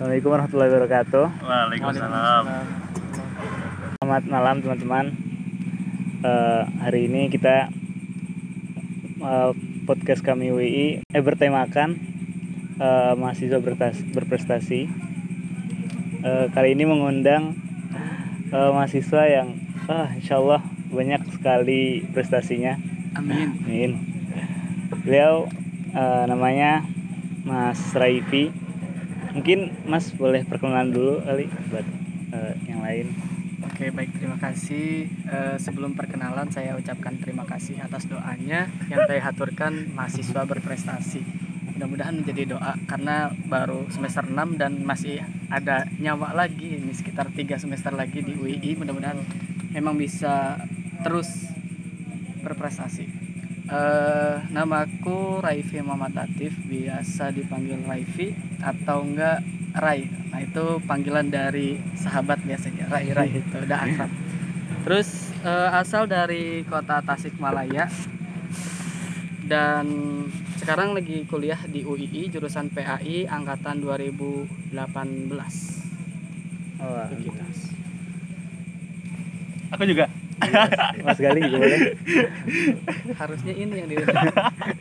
Assalamualaikum warahmatullahi wabarakatuh. Waalaikumsalam. Selamat malam teman-teman. Eh, hari ini kita eh, podcast kami WI eh bertemakan eh, mahasiswa berprestasi. Eh, kali ini mengundang eh, mahasiswa yang ah, insya Allah banyak sekali prestasinya. Amin. Amin. Beliau eh, namanya Mas Raifi. Mungkin Mas boleh perkenalan dulu kali buat eh, yang lain. Oke, baik terima kasih. Eh, sebelum perkenalan saya ucapkan terima kasih atas doanya yang saya haturkan mahasiswa berprestasi. Mudah-mudahan menjadi doa karena baru semester 6 dan masih ada nyawa lagi ini sekitar tiga semester lagi di UI. Mudah-mudahan memang bisa terus berprestasi. Eh, namaku Raifi Muhammad Latif, biasa dipanggil Raifi atau enggak Rai. Nah, itu panggilan dari sahabat biasanya, Rai Rai itu udah akrab. Terus eh, asal dari kota Tasikmalaya dan sekarang lagi kuliah di UII jurusan PAI angkatan 2018. Oh, Begitu. Aku juga. Mas Gali juga boleh. Harusnya ini yang di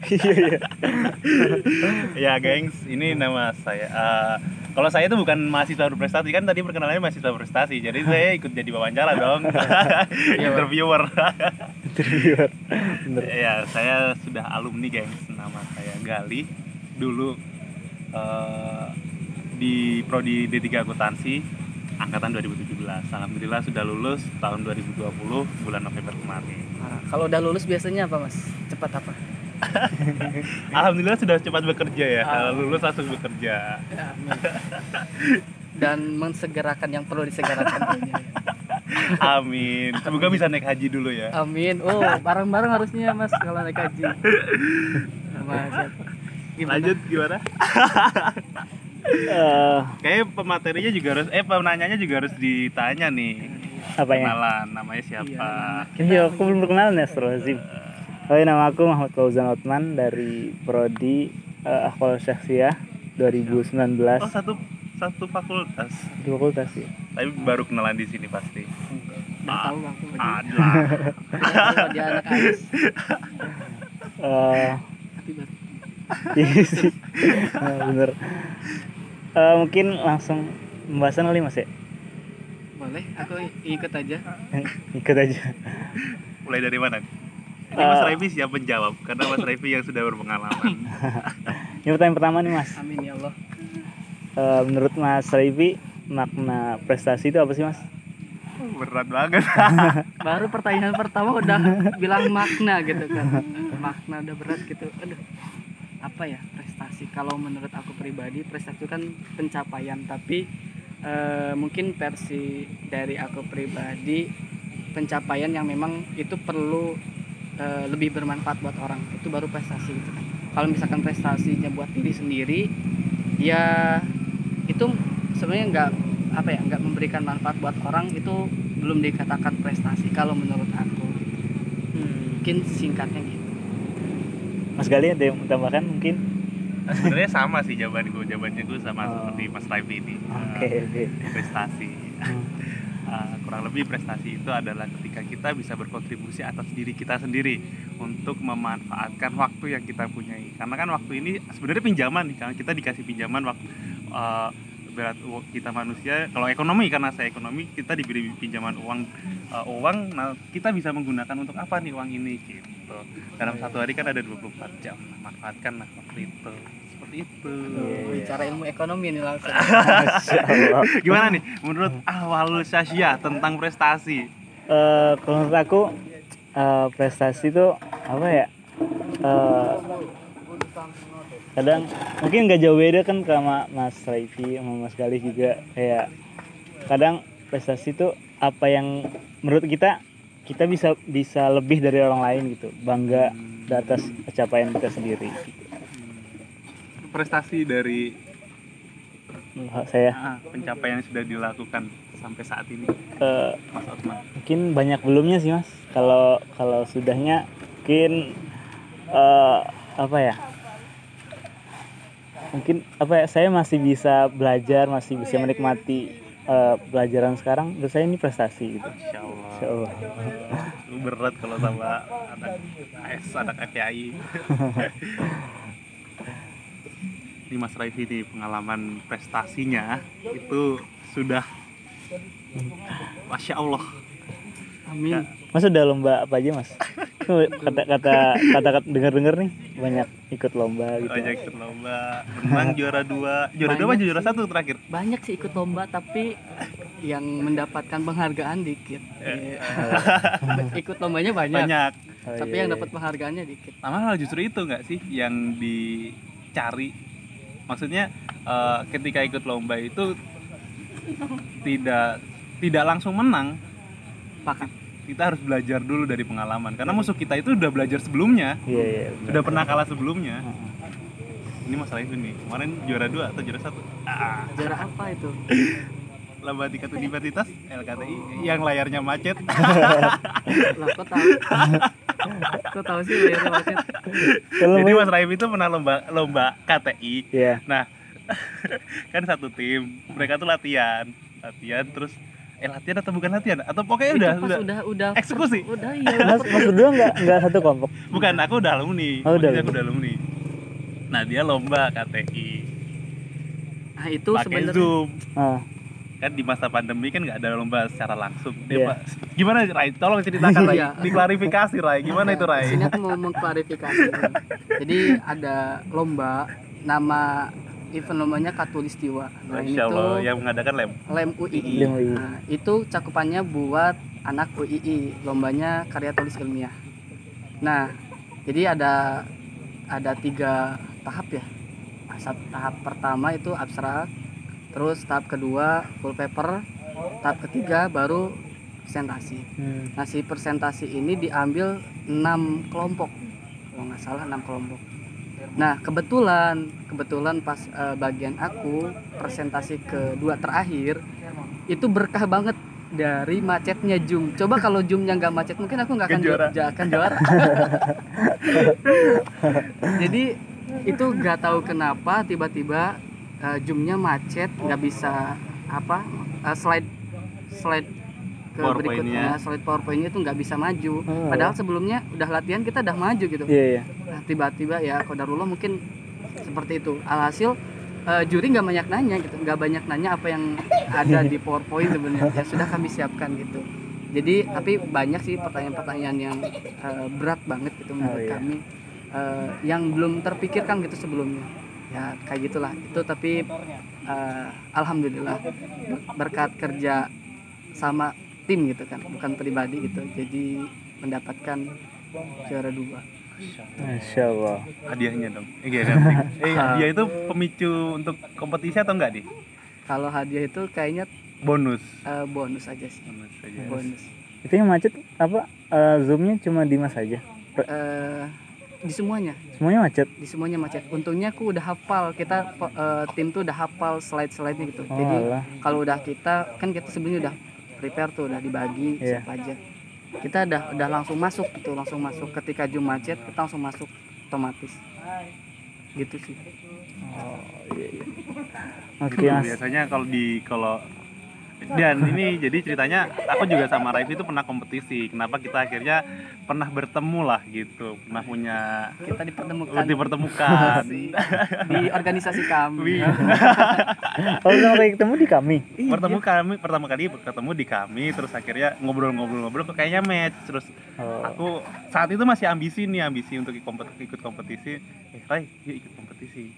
Iya iya. ya, gengs, ini nama saya. Eh, kalau saya itu bukan mahasiswa berprestasi kan tadi perkenalannya mahasiswa berprestasi. Jadi saya ikut jadi wawancara dong. Interviewer. Interviewer. Bener. ya, saya sudah alumni, gengs. Nama saya Gali. Dulu eh, di prodi D3 Akuntansi angkatan 2017. Alhamdulillah sudah lulus tahun 2020 bulan November kemarin. Nah, kalau udah lulus biasanya apa mas? Cepat apa? Alhamdulillah sudah cepat bekerja ya. Ah. Lulus langsung bekerja. Ya, amin. Dan mensegerakan yang perlu disegerakan. Amin. Semoga bisa naik haji dulu ya. Amin. Oh, bareng-bareng harusnya Mas kalau naik haji. Siapa? Gimana? Lanjut gimana? Eh, Kayaknya pematerinya juga harus eh penanyanya juga harus ditanya nih. apanya? Kenalan namanya siapa? Iya, aku belum berkenalan ya, Astagfirullahaladzim. Oh, iya, nama aku Muhammad Fauzan Otman dari Prodi uh, Akwal Syakhsiyah 2019 Oh, satu satu fakultas. di fakultas ya. Tapi baru kenalan di sini pasti. Udah tahu aku. Ada. Dia anak Ais. Eh, iya sih. Eh, bener. Eh, mungkin langsung pembahasan kali Mas ya? Boleh, aku ikut aja. Ikut aja. Mulai dari mana? Ini Mas Eh. Raifi siap menjawab karena Mas Raifi yang sudah berpengalaman. Ini pertanyaan pertama nih Mas. Amin ya Allah. Eh, menurut Mas Raifi makna prestasi itu apa sih Mas? Berat banget. Baru pertanyaan pertama udah bilang makna gitu kan. Makna udah berat gitu. Aduh. Apa ya prestasi? Kalau menurut aku pribadi prestasi itu kan pencapaian, tapi eh, mungkin versi dari aku pribadi pencapaian yang memang itu perlu eh, lebih bermanfaat buat orang. Itu baru prestasi gitu kan. Kalau misalkan prestasinya buat diri sendiri ya itu sebenarnya nggak apa ya nggak memberikan manfaat buat orang itu belum dikatakan prestasi kalau menurut aku mungkin singkatnya gitu Mas Gali ada yang mau tambahkan mungkin? Sebenarnya sama sih jawabanku. Jawabannya gue sama Oh. seperti Mas Raifi ini. Oke Eh, oke. prestasi. Hmm. Uh, kurang lebih prestasi itu adalah ketika kita bisa berkontribusi atas diri kita sendiri untuk memanfaatkan waktu yang kita punyai karena kan waktu ini sebenarnya pinjaman nih karena kita dikasih pinjaman waktu uh, berat kita manusia kalau ekonomi karena saya ekonomi kita diberi pinjaman uang uh, uang nah kita bisa menggunakan untuk apa nih uang ini gitu dalam satu hari kan ada 24 jam manfaatkanlah waktu itu itu Iya. bicara ilmu ekonomi nih langsung gimana nih menurut awal Sasya tentang prestasi Eh, kalau menurut aku eh, prestasi itu apa ya? Eh, kadang mungkin nggak jauh beda kan sama Mas Raifi sama Mas Galih juga kayak kadang prestasi itu apa yang menurut kita kita bisa bisa lebih dari orang lain gitu bangga di atas pencapaian kita sendiri gitu. Prestasi dari saya ah, pencapaian yang sudah dilakukan sampai saat ini eh, Mas Otman mungkin banyak belumnya sih mas kalau kalau sudahnya mungkin eh, apa ya mungkin apa ya saya masih bisa belajar masih bisa menikmati eh, pelajaran sekarang menurut saya ini prestasi gitu Insya Allah. Insya Allah. Berat kalau sama anak AS, anak FPI. Ini Mas Raifi nih pengalaman prestasinya itu sudah Masya Allah Amin. Mas udah lomba apa aja mas? Kata kata kata dengar dengar nih banyak ikut lomba gitu. banyak ikut lomba menang juara dua juara dua apa Banyak juara satu terakhir Banyak sih ikut lomba tapi yang mendapatkan penghargaan dikit. Iya. ikut lombanya banyak, banyak Oh, tapi iya, yang iya. dapat penghargaannya dikit. Malah justru itu nggak sih yang dicari maksudnya eh, ketika ikut lomba itu tidak tidak langsung menang. Pakat. kita harus belajar dulu dari pengalaman. Karena musuh kita itu udah belajar sebelumnya. Iya iya. sudah pernah kalah sebelumnya. Ini masalah itu nih. Kemarin juara dua atau juara satu? Ah, Juara apa itu? lomba tingkat universitas LKTI yang layarnya macet. Lah kok tahu? kok tahu sih macet? Kalau jadi Mas Raif itu pernah lomba lomba KTI Iya. Nah, kan satu tim, mereka tuh latihan, latihan terus eh latihan atau bukan latihan? Atau pokoknya Itu udah pas udah, udah udah eksekusi. Udah iya. Mas mas berdua nggak nggak satu kelompok. Bukan, aku udah alumni. Oh, udah aku udah alumni. Nah, dia lomba KTI. Nah, itu Pakai sebenarnya Zoom. Ah, Kan di masa pandemi kan nggak ada lomba secara langsung. Dia, Iya. Pak, gimana Rai? Tolong ceritakan Rai. Iya. Diklarifikasi Rai. Gimana itu Rai? Sini aku mau mengklarifikasi. Jadi ada lomba nama event lombanya Katulistiwa. Nah, ini Masya Allah, tuh yang mengadakan lem. lem UII. Lem UII. Nah, itu cakupannya buat anak UII, lombanya karya tulis ilmiah. Nah, jadi ada ada tiga tahap ya. Nah, tahap pertama itu abstrak, terus tahap kedua full paper, tahap ketiga baru presentasi. hmm. Nah, si presentasi ini diambil 6 kelompok. Kalau nggak salah 6 kelompok. Nah, kebetulan kebetulan pas eh, bagian aku presentasi kedua terakhir itu berkah banget dari macetnya Zoom. Coba kalau Zoomnya nggak macet, mungkin aku nggak akan juara. ju- akan juara. Jadi itu nggak tahu kenapa tiba-tiba eh, Zoomnya macet, nggak bisa apa eh, slide slide ke PowerPoint-nya. berikutnya, slide PowerPoint-nya itu nggak bisa maju. Oh. Padahal sebelumnya udah latihan kita udah maju gitu. Iya iya. Nah, tiba-tiba ya kodarullah mungkin seperti itu. Alhasil eh, juri nggak banyak nanya gitu, nggak banyak nanya apa yang ada di PowerPoint sebenarnya. Ya sudah kami siapkan gitu. Jadi tapi banyak sih pertanyaan-pertanyaan yang eh, berat banget gitu menurut iya. kami eh, yang belum terpikirkan gitu sebelumnya. Ya kayak gitulah. Itu tapi eh, alhamdulillah ber- berkat kerja sama tim gitu kan, bukan pribadi gitu. Jadi mendapatkan juara dua. Masya Allah. Hadiahnya dong. Eh, iya, kan? eh hadiah itu pemicu untuk kompetisi atau enggak, Di? Kalau hadiah itu kayaknya Bonus. eh, bonus aja sih. Bonus aja. Bonus. Itu yang macet apa? eh, zoomnya cuma di mas aja. Eh, di semuanya, Semuanya macet. di semuanya macet. Untungnya aku udah hafal. Kita eh, tim tuh udah hafal slide-slide-nya gitu. Oh, Jadi kalau udah kita kan kita sebelumnya udah prepare tuh udah dibagi Iya. siapa aja. Kita udah udah langsung masuk gitu, langsung masuk. Ketika Zoom macet, kita langsung masuk otomatis. Gitu sih. Oh iya iya. Oke Itu mas. biasanya kalau di kalau dan ini jadi ceritanya aku juga sama Raif itu pernah kompetisi. Kenapa kita akhirnya pernah bertemu lah gitu, pernah punya Kita dipertemukan dipertemukan. di organisasi kami. Oh udah kali ketemu di kami. bertemu kami pertama kali ketemu di kami terus akhirnya ngobrol-ngobrol-ngobrol kok kayaknya match terus Oh. aku saat itu masih ambisi nih ambisi untuk ikut kompetisi eh Rai yuk ikut kompetisi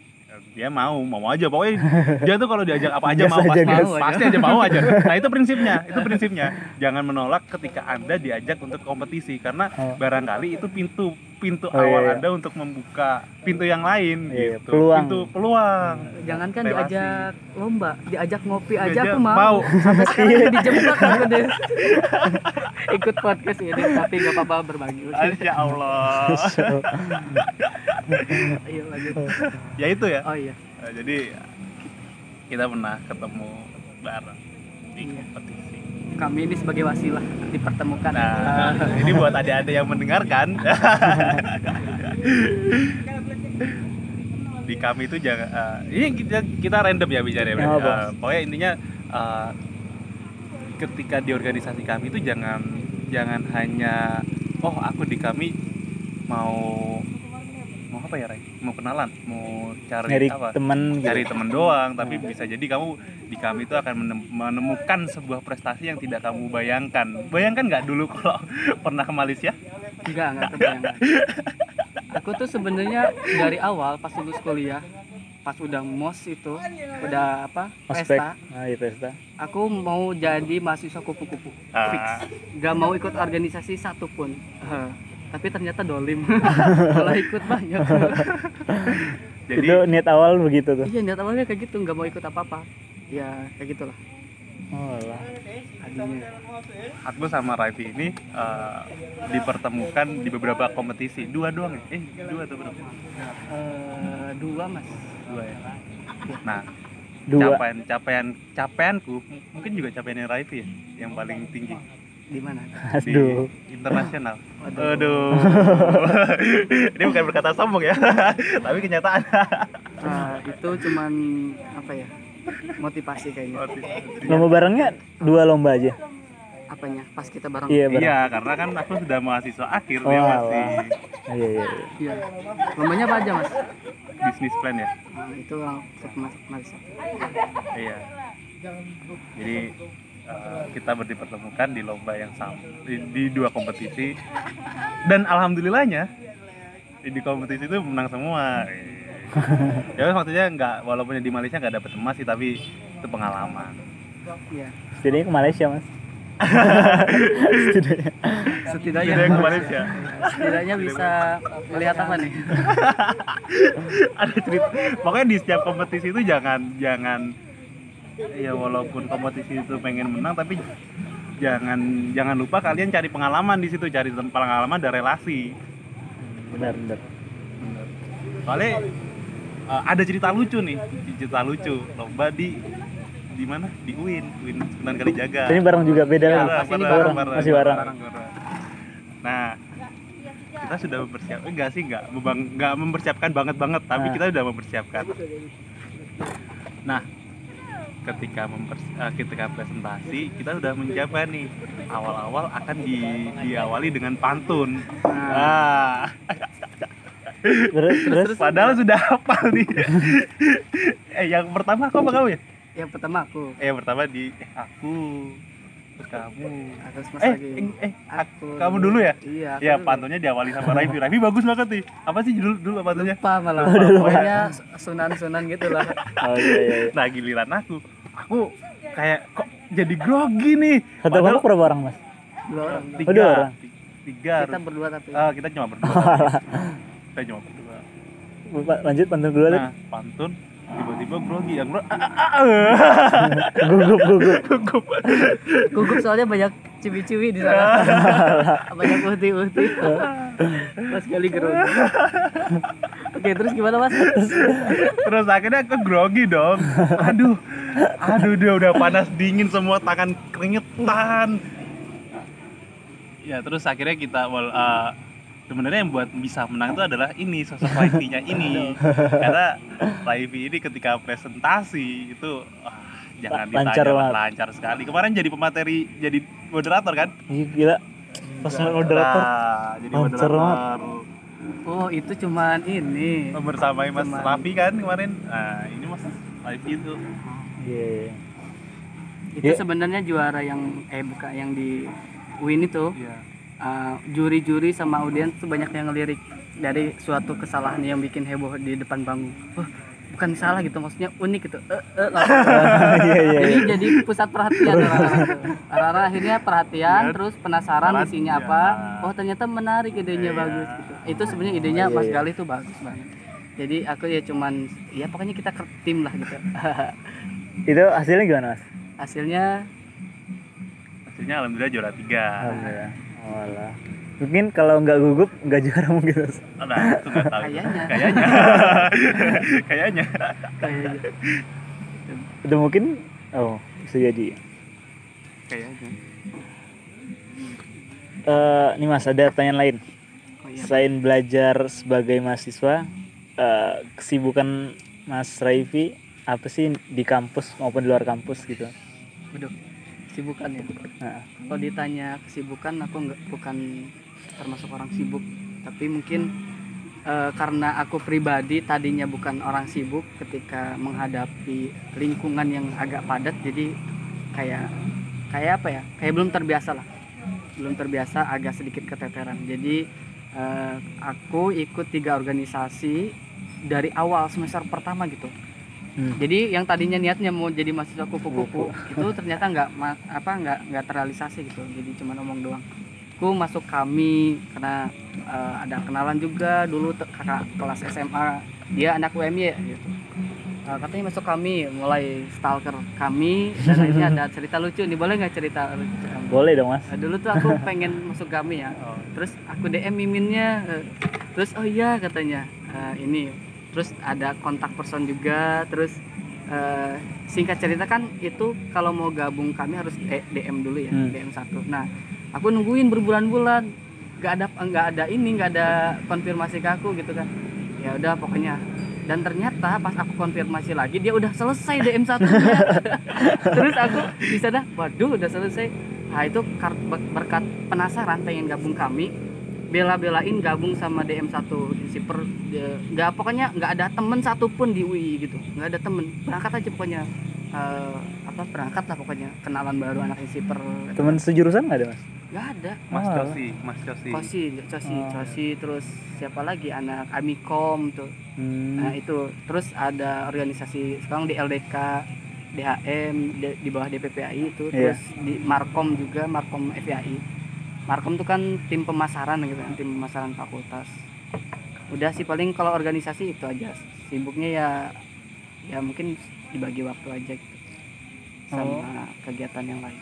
dia mau mau aja. Pokoknya dia tuh kalau diajak apa aja Gas mau aja, pasti aja mau aja. Nah itu prinsipnya itu prinsipnya. Jangan menolak ketika anda diajak untuk kompetisi karena Oh. barangkali itu pintu pintu Oh, iya, awal iya. anda untuk membuka pintu yang lain Iya, gitu peluang. pintu peluang Jangankan Relasi. diajak lomba, diajak ngopi aja Diajak aku mau. mau. Sampai sekarang udah dijebak aku deh. Ikut podcast ini tapi gak apa-apa berbagi. Masya Allah Ayo lanjut. ya itu ya Oh iya. Nah, jadi kita pernah ketemu bareng di Iya. kompetisi. Kami ini sebagai wasilah dipertemukan. Nah, ini buat adik-adik yang mendengarkan. di kami itu jangan eh, ini kita, kita random ya bicara ya. Eh, pokoknya intinya eh, ketika di organisasi kami itu jangan jangan hanya oh aku di kami mau apa ya Ray? Mau kenalan, mau cari nyari apa? teman gitu. cari temen doang tapi bisa jadi kamu di kami itu akan menem- menemukan sebuah prestasi yang tidak kamu bayangkan. Bayangkan nggak dulu kalau pernah ke Malaysia? Enggak enggak kebayang. Aku tuh sebenarnya dari awal pas lulus kuliah pas udah mos itu udah apa ospek. pesta. Ah iya pesta. Aku mau jadi mahasiswa kupu-kupu fix. Ah, gak mau ikut organisasi satupun. Eh, tapi ternyata dolim. Malah ikut banyak. Jadi itu niat awal begitu tuh? Iya niat awalnya kayak gitu nggak mau ikut apa-apa. Ya kayak gitulah. Oh lah aku sama Raifi ini eh, dipertemukan di beberapa kompetisi. Dua doang ya? Eh dua atau berapa? Eh, dua mas. Dua ya? Nah dua. capaian capaian capaianku mungkin juga capaiannya Raifi ya yang paling tinggi di mana di aduh internasional. Waduh. Aduh. Ini bukan berkata sombong ya, tapi kenyataan. Nah, itu cuman apa ya motivasi kayaknya lomba barengnya dua lomba aja apanya pas kita bareng iya bareng Iya, karena kan aku sudah mahasiswa akhir Oh, dia alah. masih iya iya iya. iya lombanya apa aja mas bisnis plan ya. nah, itu langsung mas mas Iya. Jadi eh, kita dipertemukan di lomba yang sama di, di dua kompetisi. Dan alhamdulillahnya di kompetisi itu menang semua. ya maksudnya nggak walaupun di Malaysia nggak dapet emas sih tapi itu pengalaman. iya. Setidaknya ke Malaysia mas. Setidaknya. Setidaknya yang ke Malaysia. setidaknya bisa melihat apa nih? Ada cerita. Pokoknya di setiap kompetisi itu jangan jangan ya walaupun kompetisi itu pengen menang tapi jangan jangan lupa kalian cari pengalaman di situ cari pengalaman dan relasi. Benar benar. Soalnya eh, ada cerita lucu nih cerita lucu. Lomba di di mana? Di UIN UIN Sunan Kalijaga. Ini bareng juga beda Ya, lagi ini bareng, bareng. masih bareng. nah kita sudah mempersiapkan enggak sih enggak. Enggak mempersiapkan banget banget tapi Nah. kita sudah mempersiapkan. Nah ketika mempers eh, ketika presentasi kita sudah menyiapkan nih awal-awal akan di diawali dengan pantun. Nah, ah. Terus terus padahal sudah hafal nih. Eh yang pertama aku apa kamu ya? Yang pertama aku. Eh yang pertama di eh, aku terus kamu. Terus mas eh lagi. eh, eh aku kamu dulu. ya? Iya aku ya pantunnya diawali sama Raifi. Raifi bagus banget nih. Apa sih judul dulu pantunnya? Lupa malah. Pokoknya sunan-sunan gitu lah. Oh iya iya, iya. nah giliran aku. Aku kayak kok jadi grogi nih. Satu kelompok berapa orang mas? Dua orang. Tiga. Oh, dua orang. tiga. Kita berdua tapi. Ah kita cuma berdua. Kita cuma berdua. Lanjut pantun dulu nah pantun tiba-tiba grogi yang grogi gugup gugup. Gugup. Gugup soalnya banyak ciwi-ciwi di sana. Banyak uhti-uhti pas kali grogi. Oke terus gimana mas? Terus akhirnya aku grogi dong. Aduh. Aduh dia udah panas dingin semua tangan keringetan. Ya terus akhirnya kita wal eh, sebenarnya yang buat bisa menang itu adalah ini sosok Raifi-nya ini. Karena Raifi ini ketika presentasi itu ah, jangan ditanya Lancar lah, banget. lancar sekali. Kemarin jadi pemateri jadi moderator kan? Ih, gila. Pas moderator. Nah, jadi Lancar moderator. oh itu cuman ini. Bersama Mas Cuman- Raffi kan kemarin? Nah ini Mas Raifi itu. Iya. Iya. itu Ya. sebenarnya juara yang eh bukan yang di Win itu ya uh, juri-juri sama audiens tuh banyak yang ngelirik dari suatu kesalahan yang bikin heboh di depan panggung. Wah, bukan salah gitu maksudnya unik gitu. Eh, eh, langsung. iya iya jadi iya. jadi pusat perhatian orang-orang akhirnya perhatian Ya. terus penasaran Penasaran, isinya ya. apa. Oh, ternyata menarik idenya Iya. bagus gitu. Itu sebenarnya idenya Oh, iya, Mas iya. Galih tuh bagus banget. Jadi aku ya cuman ya pokoknya kita ke tim lah gitu. itu hasilnya gimana mas Hasilnya hasilnya alhamdulillah juara tiga alhamdulillah Walah. mungkin kalau nggak gugup nggak juara mungkin. Nah itu nggak tahu. Kayaknya. kayaknya. Kayaknya. Kayaknya. Itu mungkin oh bisa jadi. Kayaknya. Eh, nih mas ada pertanyaan lain? Oh iya. selain belajar sebagai mahasiswa eh, kesibukan Mas Raifi apa sih di kampus maupun di luar kampus gitu? Waduh, kesibukan ya. nah, Kalau ditanya kesibukan, aku nggak bukan termasuk orang sibuk, tapi mungkin eh, karena aku pribadi tadinya bukan orang sibuk ketika menghadapi lingkungan yang agak padat, jadi kayak kayak apa ya? Kayak belum terbiasa lah, belum terbiasa, agak sedikit keteteran. Jadi eh, aku ikut tiga organisasi dari awal semester pertama gitu. Hmm. Jadi yang tadinya niatnya mau jadi mahasiswa kupu-kupu itu ternyata nggak apa nggak nggak terrealisasi gitu. Jadi cuma ngomong doang. Aku masuk kami karena eh, ada kenalan juga dulu kakak kelas SMA dia anak UMY gitu. Eh, katanya masuk kami mulai stalker kami dan akhirnya ada cerita lucu nih boleh nggak cerita lucu? boleh dong mas Nah, dulu tuh aku pengen masuk kami ya terus aku DM miminnya eh, terus oh iya katanya eh, ini terus ada kontak person juga. Terus eh, singkat cerita kan itu kalau mau gabung kami harus DM dulu ya Hmm. DM satu. Nah aku nungguin berbulan-bulan. Nggak ada nggak ada ini nggak ada konfirmasi ke aku gitu kan. Ya udah pokoknya. Dan ternyata pas aku konfirmasi lagi dia udah selesai DM satunya terus aku bisa dah waduh udah selesai. Nah itu berkat penasaran pengen gabung kami bela-belain gabung sama DM1 Insiper nggak pokoknya nggak ada temen satupun di UI gitu nggak ada temen berangkat aja pokoknya Eh, apa berangkat lah pokoknya kenalan baru anak Insiper teman sejurusan nggak ada mas nggak ada Mas Oh. Cosi, Mas Cosi. Kosi, Cosi, Oh. Cosi, terus siapa lagi anak Amikom tuh hmm. Nah itu terus ada organisasi sekarang di LDK, DHM di, di bawah DPPAI itu, Iya. terus di Markom juga Markom FIAI. Markom itu kan tim pemasaran gitu kan, tim pemasaran fakultas. Udah sih paling kalau organisasi itu aja. Sibuknya ya ya mungkin dibagi waktu aja gitu. Sama kegiatan yang lain.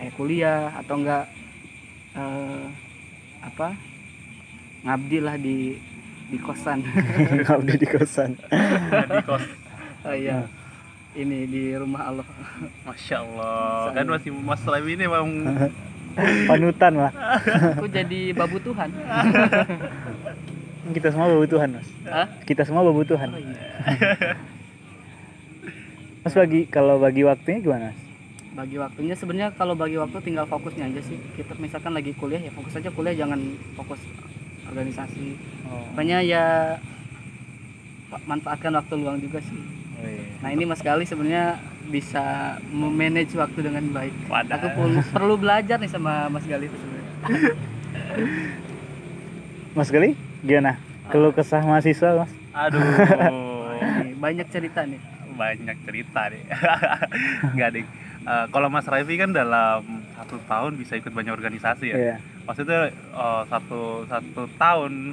Kayak kuliah atau enggak eh, apa? Ngabdi lah di di kosan. ngabdi di kosan di kos. Oh iya. Ini di rumah Allah. Masya Allah. Kan masih Mas ini emang panutan lah Aku jadi babu Tuhan. kita semua babutuhan mas Hah? kita semua babutuhan Oh iya. mas bagi kalau bagi waktunya gimana mas Bagi waktunya sebenarnya kalau bagi waktu tinggal fokusnya aja sih. Kita misalkan lagi kuliah ya fokus aja kuliah jangan fokus organisasi. oh, ya manfaatkan waktu luang juga sih. oh iya. Nah ini Mas Gali sebenarnya bisa memanage waktu dengan baik. Wadah. Aku perlu, perlu belajar nih sama Mas Gali itu sebenarnya. mas Gali gimana keluh kesah mahasiswa mas Aduh. Banyak cerita nih. banyak cerita nih. Enggak deh. Eh, kalau Mas Raifi kan dalam satu tahun bisa ikut banyak organisasi ya. Iya. Maksudnya eh, satu satu tahun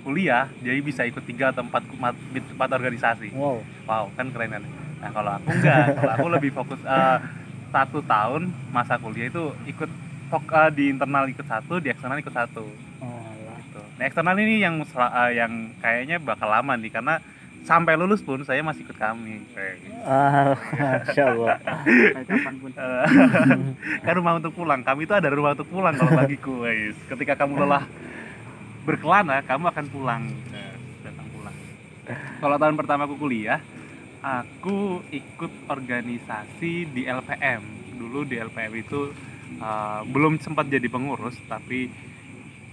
kuliah jadi bisa ikut tiga atau empat empat, empat organisasi. wow Wow, kan keren kan? Nah, kalau aku enggak, kalau aku lebih fokus eh, satu tahun masa kuliah itu ikut fok- eh, di internal ikut satu, di eksternal ikut satu. oh. Gitu. Nah, eksternal ini yang eh, yang kayaknya bakal lama nih karena sampai lulus pun saya masih ikut kami. Ah masya allah kan rumah untuk pulang. Kami itu ada rumah untuk pulang kalau bagiku, guys. Ketika kamu lelah berkelana, kamu akan pulang. Eh, datang pulang. Kalau tahun pertama aku kuliah, aku ikut organisasi di LPM. Dulu di LPM itu eh, belum sempat jadi pengurus, tapi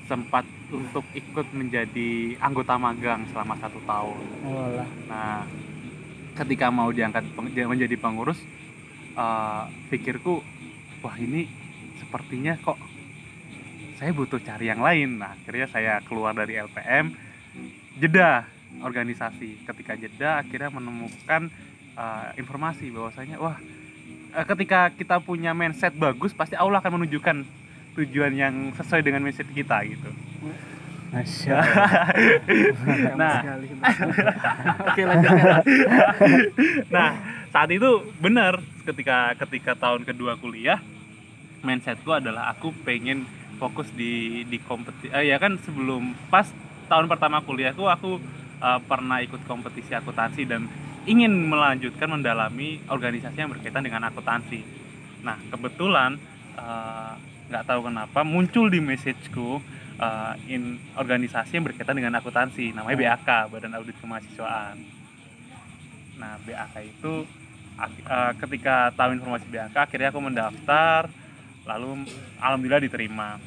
sempat untuk ikut menjadi anggota magang selama satu tahun. alah. Nah, ketika mau diangkat peng- menjadi pengurus, eh, pikirku, wah ini sepertinya kok saya butuh cari yang lain. Nah, akhirnya saya keluar dari LPM, jeda organisasi. Ketika jeda, akhirnya menemukan eh, informasi bahwasanya, wah, eh, ketika kita punya mindset bagus, pasti Allah akan menunjukkan tujuan yang sesuai dengan mindset kita gitu. masya allah Nah. Oke nah saat itu benar ketika ketika tahun kedua kuliah mindsetku adalah aku pengen fokus di di kompetisi eh, ya kan sebelum pas tahun pertama kuliahku aku eh, pernah ikut kompetisi akuntansi dan ingin melanjutkan mendalami organisasi yang berkaitan dengan akuntansi. Nah kebetulan eh, nggak tahu kenapa muncul di messageku eh, in organisasi yang berkaitan dengan akuntansi namanya Oh. BAK Badan Audit Kemahasiswaan. Nah BAK itu eh, ketika tahu informasi BAK akhirnya aku mendaftar lalu alhamdulillah diterima.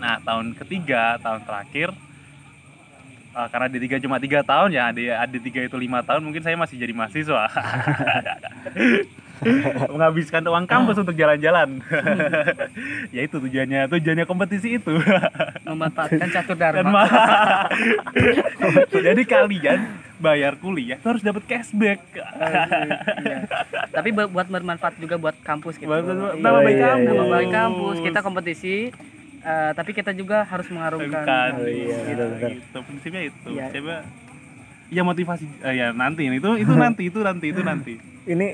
Nah tahun ketiga tahun terakhir eh, karena D3 cuma tiga tahun ya ada D3 itu lima tahun mungkin saya masih jadi mahasiswa. Menghabiskan uang kampus untuk jalan-jalan. Ya itu tujuannya tujuannya kompetisi itu. Memanfaatkan catur dharma. Ma- jadi kalian bayar kuliah tuh harus dapat cashback. Iya. tapi bu- buat bermanfaat juga buat kampus gitu. Buat- buat- Iya. nama baik Iya, kampus. Nama baik kampus. Kita kompetisi eh, tapi kita juga harus mengharumkan. Oh iya, Iya. benar-benar. gitu prinsipnya itu Iya. coba ya motivasi eh, ya nanti itu itu nanti itu nanti itu nanti ini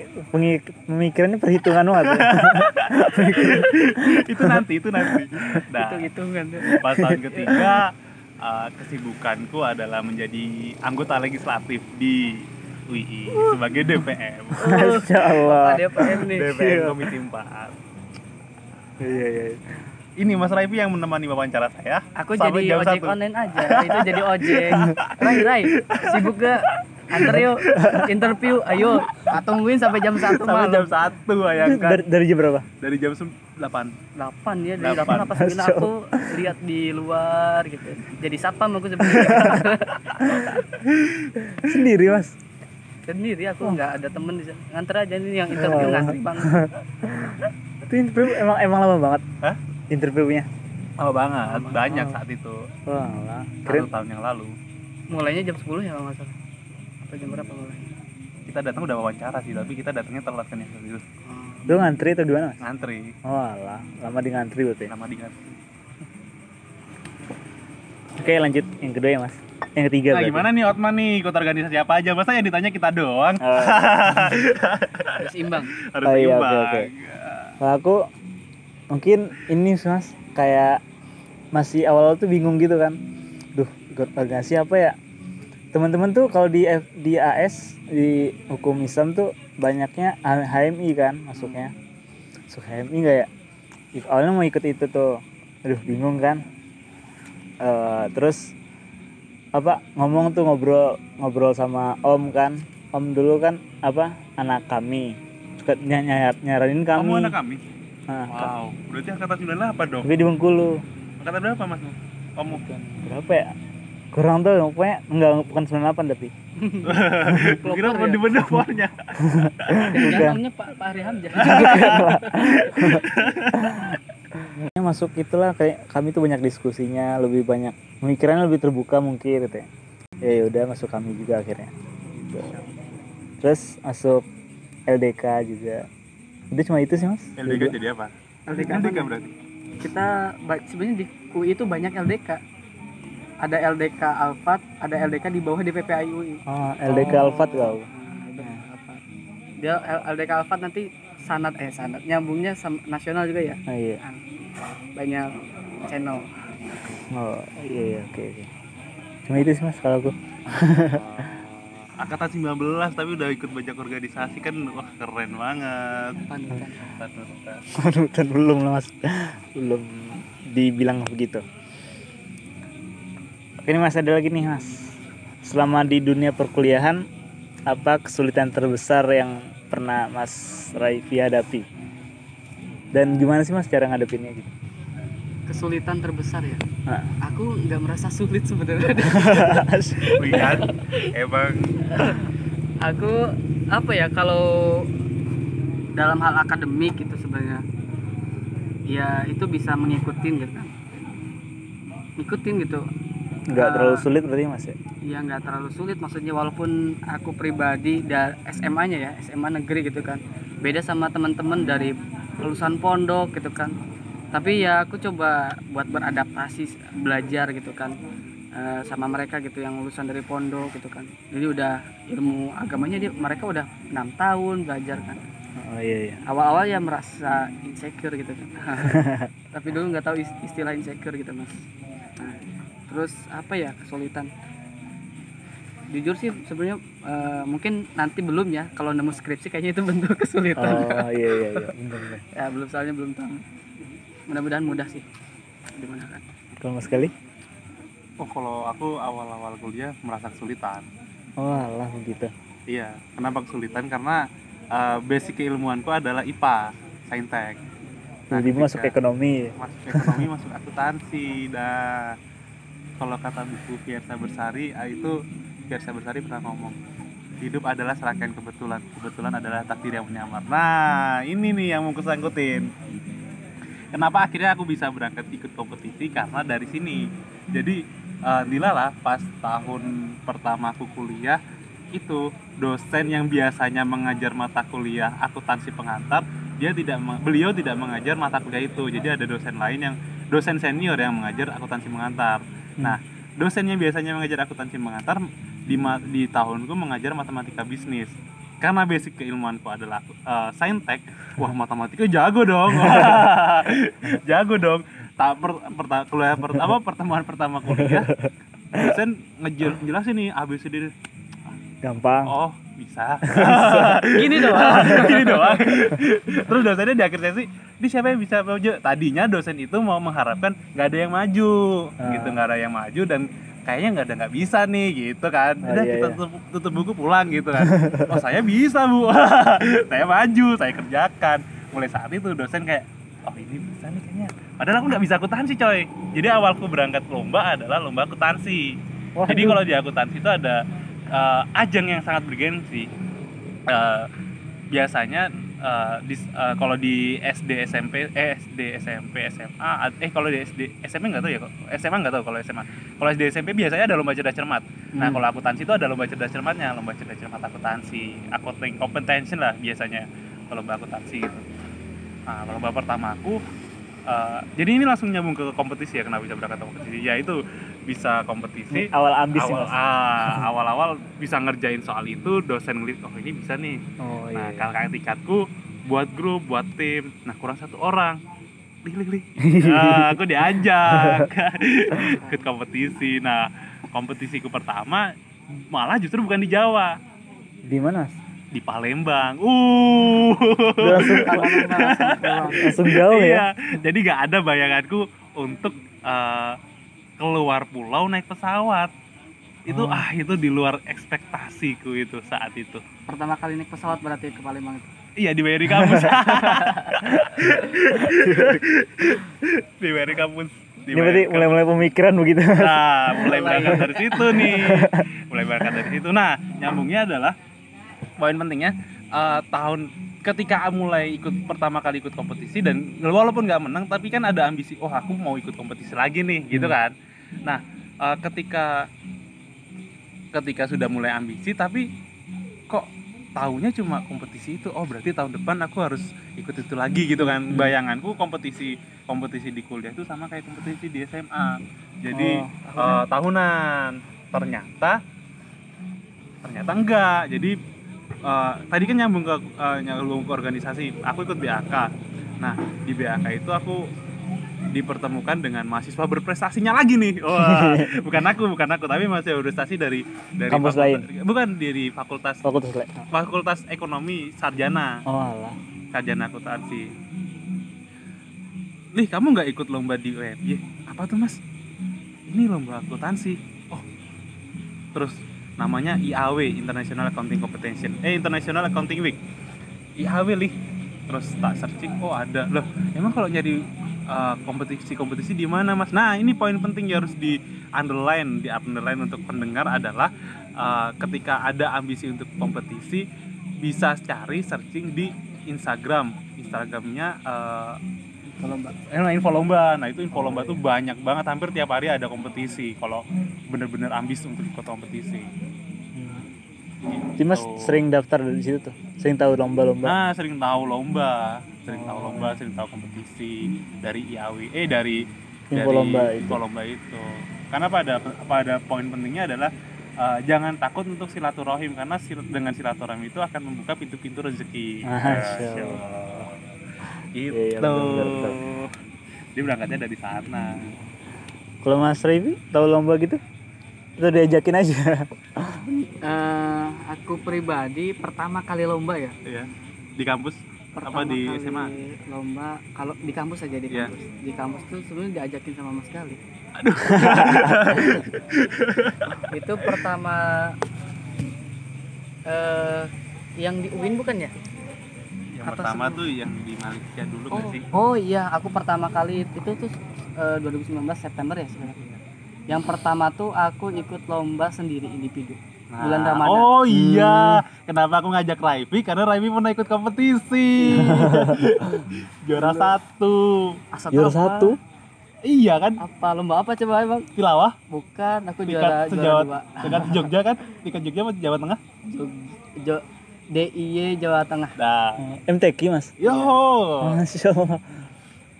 pemikirannya perhitungan banget ya. itu nanti itu nanti nah itu hitungan pas tahun ketiga eh, kesibukanku adalah menjadi anggota legislatif di UI sebagai DPM Masya Allah. ada PM nih DPM Komisi 4 Iya, iya. Ini Mas Raifi yang menemani wawancara saya. Aku sampai jadi jam ojek satu. online aja itu jadi ojek. Rai Rai sibuk gak? Antar yuk interview ayo. Tungguin sampai jam satu sampai malam. jam satu Itu bayangkan. Dari, dari jam berapa? dari jam 8 delapan. Ya dari Delapan. delapan apa sembilan? Aku lihat di luar gitu. Jadi sapam aku sebenarnya. Sendiri mas. sendiri aku nggak ada temen di sana. Nganter aja ini yang interview ngantri banget. Itu interview emang emang lama banget. Hah? Interviewnya. Oh banget, Lama. banyak Oh. saat itu Wah, satu Keren. tahun yang lalu mulainya jam 10 ya kalau nggak salah apa jam berapa mulainya kita datang udah wawancara sih tapi kita datangnya telat kan ya waktu itu Lu ngantri atau gimana mas? ngantri Oh lah, lama di ngantri berarti. nama di ngantri Oke lanjut yang kedua ya mas. Yang ketiga nah berarti. gimana nih Otman nih ikut organisasi apa aja masa yang ditanya kita doang Oh, harus imbang harus Oh, iya, seimbang oke, oke. kalau aku mungkin ini mas kayak masih awal tuh bingung gitu kan. Duh, ikut organisasi apa ya? Teman-teman tuh kalau di F- di AS di hukum Islam tuh banyaknya HMI kan masuknya. Masuk HMI nggak ya? Ik- Awalnya mau ikut itu tuh. Aduh, bingung kan. Eh, terus apa ngomong tuh ngobrol ngobrol sama Om kan. Om dulu kan apa anak kami suka ny- ny- nyaranin kamu anak kami Nah, wow berarti angkatan 98 dong tapi di Bengkulu. angkatan berapa mas kamu Berapa ya? Kurang tahu pokoknya enggak bukan 98 tapi. kira mau ya? di bener pohonnya namanya Pak Pak Ari Hamzah Ya, masuk itulah kayak kami tuh banyak diskusinya, lebih banyak pemikirannya lebih terbuka mungkin gitu ya. Ya ya udah masuk kami juga akhirnya. Gitu. Terus masuk LDK juga. Udah cuma itu sih, Mas. LDK jadi apa LDK LDK berarti kita sebenarnya di UI itu banyak LDK ada LDK Alfat ada LDK di bawah DPPI UI Oh, LDK Oh. Alfat kau. dia LDK Alfat nanti sanat eh sanat nyambungnya sama nasional juga ya Oh iya. banyak channel Oh, iya iya oke oke. Cuma itu sih, Mas kalau aku. angkatan 19 tapi udah ikut banyak organisasi kan wah keren banget. Panutan Panutan. Belum lah mas. Belum dibilang begitu. Oke ini mas ada lagi nih mas. Selama di dunia perkuliahan apa kesulitan terbesar yang pernah mas Raifi hadapi? Dan gimana sih mas cara ngadepinnya gitu kesulitan terbesar ya? Nah. aku nggak merasa sulit sebenarnya. Lihat emang. Aku apa ya kalau dalam hal akademik itu sebenarnya ya itu bisa mengikutin gitu. Kan ngikutin gitu. Nggak Ah. terlalu sulit berarti mas ya? ya nggak terlalu sulit maksudnya walaupun aku pribadi dari SMA nya ya SMA negeri gitu kan. Beda sama teman-teman dari lulusan pondok gitu kan tapi ya aku coba buat beradaptasi belajar gitu kan. Eh, sama mereka gitu yang lulusan dari pondok gitu kan. Jadi udah ilmu agamanya dia mereka udah enam tahun belajar kan. Oh iya iya. Awal-awal ya merasa insecure gitu kan. Tapi dulu nggak tahu is- istilah insecure gitu mas. Nah, terus apa ya kesulitan? Jujur sih sebenarnya eh, mungkin nanti belum ya. Kalau nemu skripsi kayaknya itu bentuk kesulitan. Oh iya iya iya. Bener, bener. ya belum soalnya belum tahu mudah-mudahan mudah sih. Di mana kan kalau mas sekali oh kalau aku awal-awal kuliah merasa kesulitan. Oh alah begitu. Iya kenapa kesulitan? Karena eh, basic keilmuanku adalah IPA saintek. Nah, tiba-tiba masuk ekonomi. masuk ekonomi masuk akuntansi dah. Kalau kata buku Fiersa Bersari ah, itu Fiersa Bersari pernah ngomong hidup adalah serangkaian kebetulan. Kebetulan adalah takdir yang menyamar. Nah ini nih yang mau kusangkutin kenapa akhirnya aku bisa berangkat ikut kompetisi? Karena dari sini. Jadi eh, Nilala pas tahun pertama aku kuliah itu dosen yang biasanya mengajar mata kuliah akuntansi pengantar dia tidak beliau tidak mengajar mata kuliah itu. Jadi ada dosen lain yang dosen senior yang mengajar akuntansi mengantar nah dosen yang biasanya mengajar akuntansi mengantar di ma- di tahunku mengajar matematika bisnis karena basic keilmuanku adalah eh, saintek wah matematika jago dong. Jago dong. Tak per, perta- kuliah per- apa pertemuan pertama kuliah. Dosen ngejel- ngejelasin nih ABCD gampang. Oh bisa. Gini doang. gini doang. Terus dosennya di akhir sesi ini siapa yang bisa maju tadinya dosen itu mau mengharapkan nggak ada yang maju. Ah. gitu nggak ada yang maju dan kayaknya nggak ada nggak bisa nih gitu kan. Oh, iya, kita iya. tutup, tutup buku pulang gitu kan. Oh saya bisa bu. Saya maju saya kerjakan. Mulai saat itu dosen kayak oh ini bisa nih kayaknya. Padahal aku nggak bisa akuntansi coy. Jadi awalku berangkat lomba adalah lomba akuntansi. Wah, jadi kalau di akuntansi itu ada eh, ajang yang sangat bergensi. Eh, biasanya eh, di, eh, kalau di SD SMP eh SD SMP SMA eh kalau di SD SMP nggak tahu ya kok. SMA nggak tahu kalau SMA kalau SD SMP biasanya ada lomba cerdas cermat. Nah Hmm. kalau akuntansi itu ada lomba cerdas cermatnya lomba cerdas cermat akuntansi accounting comprehension lah biasanya kalau lomba akuntansi gitu. Nah kalau lomba pertama aku eh, jadi ini langsung nyambung ke kompetisi ya kenapa bisa berangkat ke kompetisi? Ya itu bisa kompetisi. Ini awal ambis awal ah, awal-awal bisa ngerjain soal itu dosen ngeliat oh ini bisa nih. Oh nah iya. kakak tingkatku buat grup buat tim. Nah kurang satu orang. Lih lih lih. Nah, aku diajak. Ikut kompetisi. Nah kompetisiku pertama malah justru bukan di Jawa. Di mana di Palembang. Uh. Langsung langsung jauh ya? Iya jadi nggak ada bayanganku untuk eh, keluar pulau naik pesawat itu Oh. ah itu di luar ekspektasiku itu saat itu Pertama kali naik pesawat berarti ke Palembang itu. iya di BRI kampus di BRI kampus di ini berarti mulai-mulai pemikiran begitu Nah, mulai berangkat dari situ nih. Mulai berangkat dari situ. Nah, nyambungnya adalah poin pentingnya eh, tahun ketika mulai ikut pertama kali ikut kompetisi dan walaupun nggak menang tapi kan ada ambisi oh aku mau ikut kompetisi lagi nih gitu Hmm. kan nah eh, ketika ketika sudah mulai ambisi tapi kok tahunya cuma kompetisi itu oh berarti tahun depan aku harus ikut itu lagi gitu kan Hmm. bayanganku kompetisi kompetisi di kuliah itu sama kayak kompetisi di SMA jadi Oh, eh, tahunan. ternyata ternyata enggak. Jadi eh, tadi kan nyambung ke eh, nyambung ke organisasi. Aku ikut BAK nah di BAK itu aku dipertemukan dengan mahasiswa berprestasinya lagi nih. Wah bukan aku bukan aku tapi mahasiswa berprestasi dari dari Kampus fakultas- lain? bukan dari fakultas fakultas fakultas ekonomi sarjana. Oh alah. Sarjana akuntansi. Lih kamu nggak ikut lomba di UMY apa tuh mas? Ini lomba akuntansi. Oh. Terus namanya IAW International Accounting Competition. Eh International Accounting Week. IAW lih. Terus tak searching oh ada. Loh emang kalau nyari uh, kompetisi-kompetisi di mana mas? Nah ini poin penting yang harus di underline di underline untuk pendengar adalah uh, ketika ada ambisi untuk kompetisi bisa cari searching di Instagram. Instagramnya uh, Lomba. eh, nah, info lomba. Nah itu info lomba tuh banyak banget. Hampir tiap hari ada kompetisi kalau bener-bener ambis untuk ikut kompetisi Jadi mas Gitu. sering daftar di situ tuh? Sering tahu lomba-lomba? Nah sering tahu lomba. Sering tahu lomba sering tahu kompetisi dari IAW eh dari Info dari lomba itu. info lomba itu. Karena pada pada poin pentingnya adalah eh, jangan takut untuk silaturahim karena sil- dengan silaturahim itu akan membuka pintu-pintu rezeki. Allah. Iya, gitu. iya, benar, dia berangkatnya dari sana. Kalau mas Revi tahu lomba gitu itu diajakin aja. Eh, aku pribadi pertama kali lomba ya? Ya di kampus? Pertama di kali SMA? lomba. Kalau di kampus aja di Iya. kampus. Di kampus tuh sebenarnya diajakin sama Mas Gali itu pertama eh yang di UIN bukan ya? Yang Apa pertama sebelum? tuh yang di Malaysia dulu oh, sih? Oh iya. Aku pertama kali itu tuh eh, 2019 September ya sebenarnya yang pertama tuh aku ikut lomba sendiri individu bulan Ramadan. Nah, Oh iya, kenapa aku ngajak Raifi? Karena Raifi pernah ikut kompetisi. Juara satu. Asal Juara apa? satu. Iya kan? apa lomba apa coba emang Tilawah, bukan aku juara juara sejawa, dua tingkat Jogja kan? Tingkat Jogja sama Jawa Tengah. Jog, Jo DIY Jawa Tengah Nah, MTQ mas. yo, Masya Allah.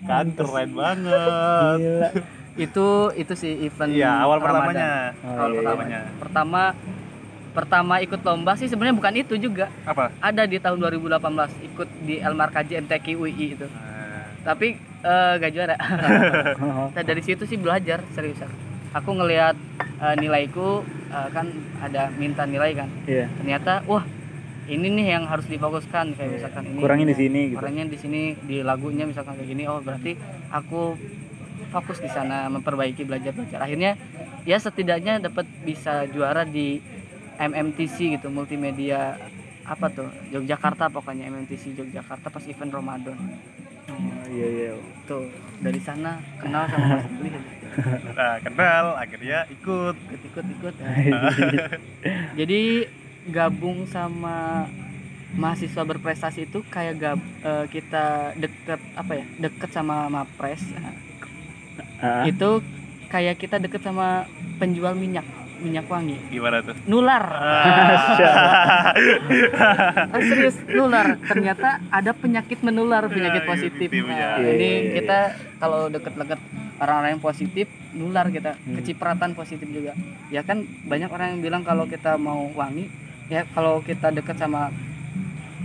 kan keren banget. Gila. Itu itu sih event Iya, awal Ramadan. pertamanya. Oh, awal iya, iya. pertamanya pertama pertama ikut lomba sih sebenarnya bukan itu juga Apa? ada di tahun 2018 ikut di Elmar KJ MTQ UI itu Nah, tapi eh, gak juara Nah, dari situ sih belajar seriusan aku ngelihat eh, nilaiku eh, kan ada minta nilai kan Iya. ternyata wah ini nih yang harus difokuskan kayak misalkan ini Kurangin di sini gitu. kurangnya di sini di lagunya misalkan kayak gini oh berarti aku fokus di sana memperbaiki belajar belajar akhirnya ya setidaknya dapat bisa juara di MMTC gitu multimedia apa tuh Yogyakarta pokoknya MMTC Yogyakarta pas event Ramadan. Oh, iya iya. tuh dari sana kenal sama Mas Billy nah, kenal, akhirnya ikut. ikut ikut ikut. Jadi gabung sama mahasiswa berprestasi itu kayak gab, eh, kita deket apa ya deket sama mapres Ah, itu kayak kita deket sama penjual minyak minyak wangi Gimana tuh? nular Allah. Ah, serius nular ternyata ada penyakit menular penyakit Ya, positif gitu, nah, ya. Iya, ini iya, iya. kita kalau deket-deket orang-orang yang positif nular kita Hmm. kecipratan positif juga ya kan banyak orang yang bilang kalau kita mau wangi ya kalau kita deket sama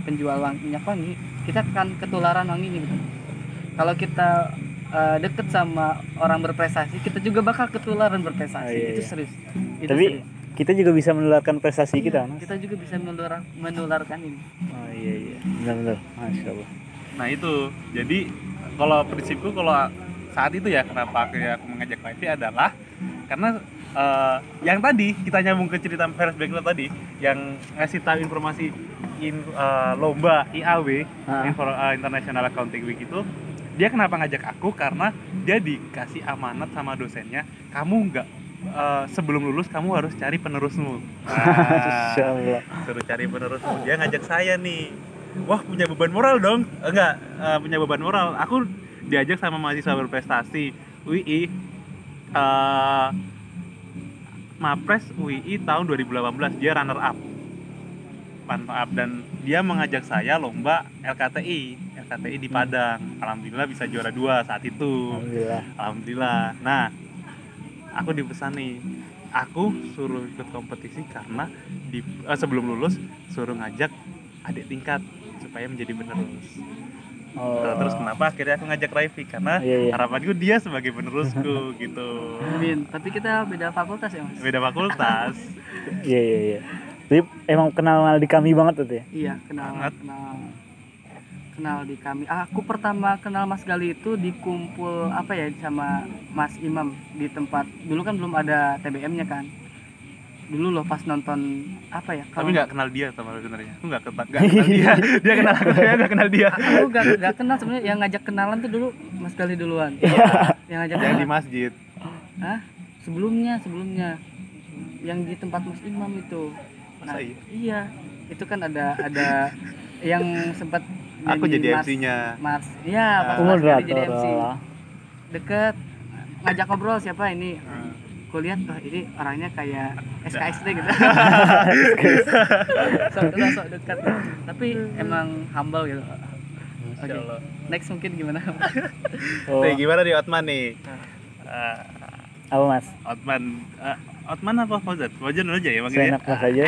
penjual wangi, minyak wangi kita akan ketularan wanginya gitu kalau kita eh, deket sama orang berprestasi kita juga bakal ketularan berprestasi Oh, iya, itu iya. serius itu Tapi serius. kita juga bisa menularkan prestasi kita Iya, mas. kita juga bisa menular, menularkan ini Oh iya iya. Benar-benar. Masya Allah. Nah itu, jadi kalau prinsipku kalau saat itu ya kenapa akhirnya aku mengajak Raifi adalah karena eh, yang tadi kita nyambung ke cerita Ferris Beckler tadi yang ngasih tahu informasi in, eh, lomba IAW Ah. Infor- eh, International Accounting Week itu dia kenapa ngajak aku? Karena dia dikasih amanat sama dosennya kamu nggak eh, sebelum lulus kamu harus cari penerusmu. Nah, suruh cari penerusmu. Dia ngajak saya nih. Wah punya beban moral dong. Eh, enggak eh, punya beban moral. Aku diajak sama mahasiswa berprestasi UI eh Mapres UI tahun 2018 dia runner up. Runner up dan dia mengajak saya lomba LKTI LKTI di Padang alhamdulillah bisa juara dua saat itu Alhamdulillah. Alhamdulillah. Nah, aku dipesan nih, aku suruh ikut kompetisi karena di eh, sebelum lulus suruh ngajak adik tingkat supaya menjadi penerus. Oh. Tuh, Terus kenapa akhirnya aku ngajak Raifi karena Iya, iya. harapanku dia sebagai penerusku gitu. Amin. Tapi kita beda fakultas ya mas? Beda fakultas. Iya iya iya. Tapi emang kenal di kami banget tuh ya. Iya kenal Banget. kenal kenal di kami. Aku pertama kenal Mas Gali itu di kumpul apa ya sama Mas Imam di tempat dulu kan belum ada TBM-nya kan. Dulu loh pas nonton apa ya? Tapi nggak kenal dia sama sebenarnya. Aku nggak kenal, nggak kenal dia. Dia kenal aku, saya nggak kenal dia. aku gak, gak kenal sebenarnya yang ngajak kenalan tuh dulu Mas Gali duluan. Iya. yang ngajak Yang di kenalan. masjid. Hah? Sebelumnya sebelumnya yang di tempat Mas Imam itu. Masa iya? iya. Itu kan ada ada yang sempat Aku jadi Mars- MC-nya. Mars. Iya, Ah. pas Aku Mas jadi MC. Deket ngajak ngobrol siapa ini? Hmm. Kulihat wah ini orangnya kayak SKSD gitu. sok kenal sok dekat. Tapi emang humble gitu. Oke. Allah. Next mungkin gimana? Oh, Nih, gimana nih Otman nih? Eh, apa mas? Otman, eh, Otman apa Fauzan? Fauzan dulu aja ya manggilnya. Seenak mas aja.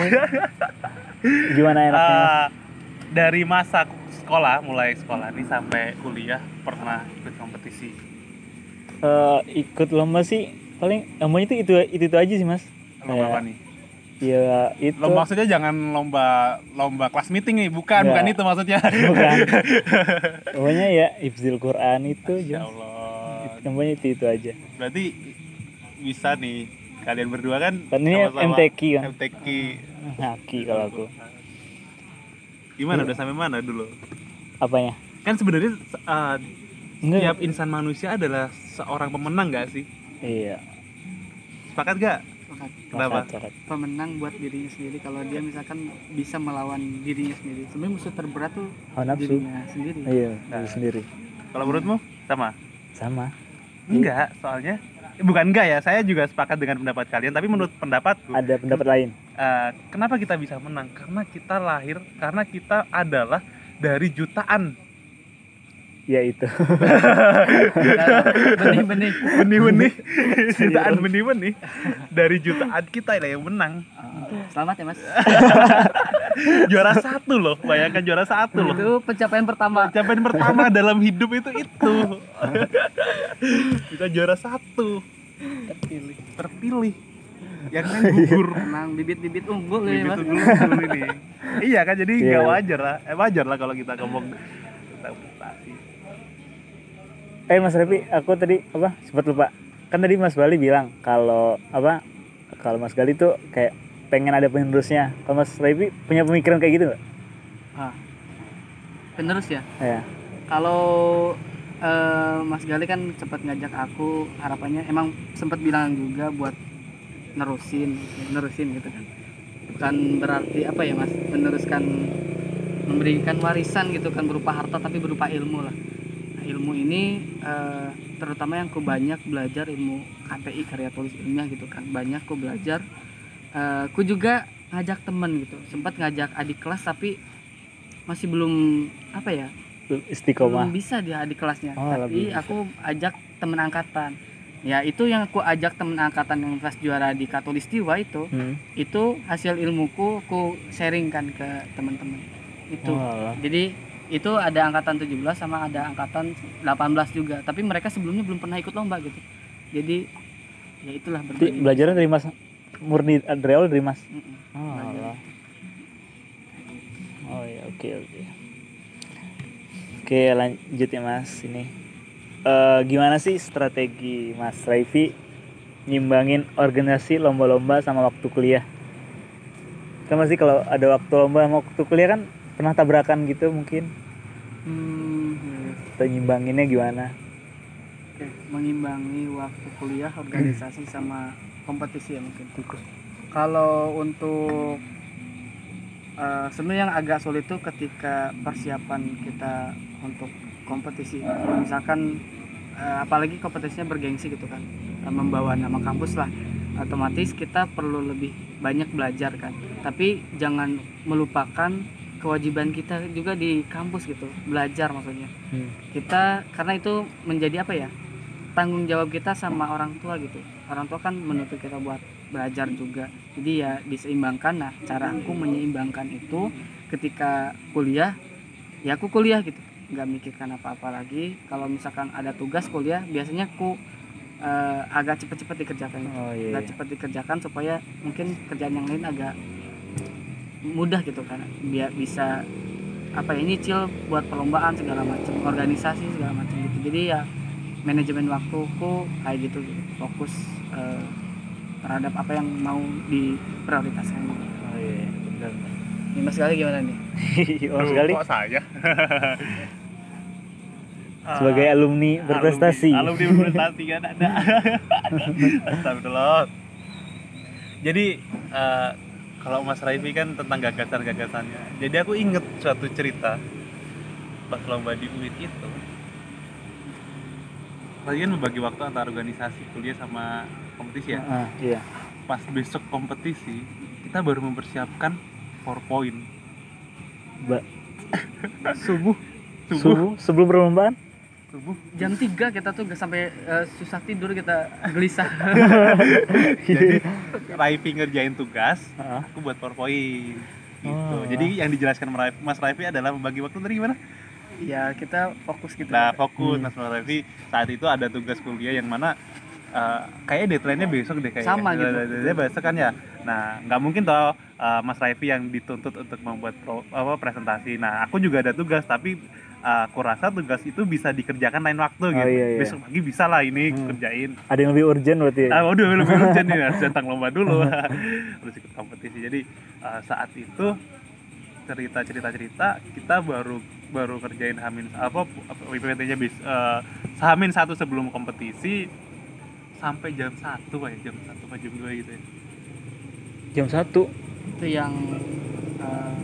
Gimana enaknya mas? Dari masa sekolah, mulai sekolah nih sampai kuliah pernah ikut kompetisi. Eh, ikut lomba sih paling lombanya itu itu itu, itu aja sih mas. Lomba apa nih? ya itu Lomba maksudnya jangan lomba lomba kelas meeting nih, bukan, Nggak. bukan itu maksudnya. bukan pokoknya ya ifzil Quran itu Ya Allah. namanya itu itu aja Berarti bisa nih kalian berdua kan Kan ini MTQ kan? MTQ. ngaki kalau aku Gimana Iya. udah sampai mana dulu? apanya Kan sebenarnya uh, enggak tiap insan manusia adalah seorang pemenang gak sih? iya Sepakat gak? Sepakat. Kenapa? Sepakat, pemenang buat dirinya sendiri kalau dia misalkan bisa melawan dirinya sendiri sebenarnya musuh terberat tuh hawa nafsu dirinya sendiri iya Nah. diri sendiri Kalau menurutmu sama? sama Enggak, soalnya eh, bukan enggak ya. Saya juga sepakat dengan pendapat kalian, tapi menurut pendapatku ada pendapat lain eh, kenapa kita bisa menang? Karena kita lahir, karena kita adalah dari jutaan ya itu benih-benih benih-benih, jutaan benih-benih dari jutaan kita lah yang menang. selamat ya mas Juara satu loh, bayangkan juara satu loh. itu pencapaian pertama Pencapaian pertama dalam hidup itu itu. kita juara satu, terpilih terpilih. Yang kan gugur menang bibit-bibit unggul ya Bibit mas unggul unggul ini. Iya kan jadi nggak Iya. wajar lah. Eh wajar lah kalau kita ngomong tentang prestasi. eh Mas Repi aku tadi apa sempat lupa kan tadi Mas Bali bilang kalau apa kalau Mas Gali tuh kayak pengen ada penerusnya kalau Mas Repi punya pemikiran kayak gitu nggak ah. penerus ya ya kalau eh, Mas Gali kan sempat ngajak aku harapannya emang sempat bilang juga buat nerusin nerusin gitu kan. Bukan berarti apa ya mas? Meneruskan memberikan warisan gitu kan berupa harta tapi berupa ilmu lah. Nah, ilmu ini eh, terutama yang ku banyak belajar ilmu KTI karya tulis ilmiah gitu kan. Banyak ku belajar. Eh, ku juga ngajak temen gitu. Sempat ngajak adik kelas tapi masih belum apa ya? Istiqomah. Belum bisa dia adik kelasnya. Oh, tapi aku ajak temen angkatan ya itu yang aku ajak temen angkatan yang pas juara di Katulistiwa itu hmm. itu hasil ilmuku aku sharingkan ke teman-teman itu. Oh, alah. jadi itu ada angkatan 17 sama ada angkatan 18 juga. Tapi mereka sebelumnya belum pernah ikut lomba gitu. Jadi ya itulah Berarti berbagi belajarnya dari Mas murni dari awal dari Mas? Mm-mm. oh, Belajar. oh ya oke oke. Oke lanjut ya Mas ini Eh, gimana sih strategi Mas Raifi nyimbangin organisasi lomba-lomba sama waktu kuliah? Kan pasti kalau ada waktu lomba sama waktu kuliah kan pernah tabrakan gitu mungkin. Hmm, atau nyimbanginnya gimana? Oke, mengimbangi waktu kuliah, organisasi sama kompetisi ya mungkin. Kalau untuk eh, sebenarnya yang agak sulit itu ketika persiapan kita untuk kompetisi. Kalau misalkan eh, apalagi kompetisinya bergengsi gitu kan, eh, membawa nama kampus lah, otomatis kita perlu lebih banyak belajar kan. Tapi jangan melupakan kewajiban kita juga di kampus gitu, belajar maksudnya Hmm. kita karena itu menjadi apa ya tanggung jawab kita sama orang tua gitu orang tua kan menuntut kita buat belajar juga jadi ya diseimbangkan nah cara aku menyeimbangkan itu ketika kuliah ya aku kuliah gitu nggak mikirkan apa-apa lagi. Kalau misalkan ada tugas kuliah biasanya aku eh, agak cepet-cepet dikerjakan. Oh iya, agak iya. cepet dikerjakan supaya mungkin kerjaan yang lain agak mudah gitu kan. Biar bisa apa ya nyicil buat perlombaan segala macam organisasi segala macam gitu. Jadi ya manajemen waktuku kayak gitu, gitu. fokus eh, terhadap apa yang mau diprioritaskan. Oh iya benar ini mas kali gimana nih? Oh, Duh, sekali kok saya? Sebagai Ah, alumni berprestasi. alumni, alumni berprestasi kan? Ada Astagfirullah. Jadi eh, kalau Mas Raifi kan tentang gagasan-gagasannya. Jadi aku inget suatu cerita pas lomba di UIT itu. Kalian membagi waktu antara organisasi kuliah sama kompetisi ya? Ah, iya. Pas besok kompetisi kita baru mempersiapkan PowerPoint Ba- subuh. Subuh. Subuh. Sebelum perlombaan? Subuh. Jam 3 kita tuh gak sampai eh, susah tidur kita gelisah. Jadi Raifi ngerjain tugas aku buat PowerPoint gitu. Oh. Jadi yang dijelaskan Mas- Raifi adalah membagi waktu dari gimana? ya kita fokus gitu. Nah, fokus Hmm. Mas Raifi. Saat itu ada tugas kuliah yang mana eh, kayaknya deadline-nya besok deh kayaknya. Sama gitu. Deadline-nya besok kan ya. Nah, nggak mungkin toh eh, Mas Raifi yang dituntut untuk membuat pro- apa, presentasi. Nah, aku juga ada tugas, tapi eh, aku rasa tugas itu bisa dikerjakan lain waktu Oh, gitu. iya, iya. Besok pagi bisa lah ini Hmm. kerjain. Ada yang lebih urgent berarti ya? Ah, udah lebih urgent nih harus datang lomba dulu. harus ikut kompetisi. Jadi eh, saat itu cerita cerita cerita kita baru baru kerjain hamin apa PPT-nya bis eh, hamin satu sebelum kompetisi sampai jam satu pak ya jam satu apa jam dua gitu ya. Jam 1 itu yang eh,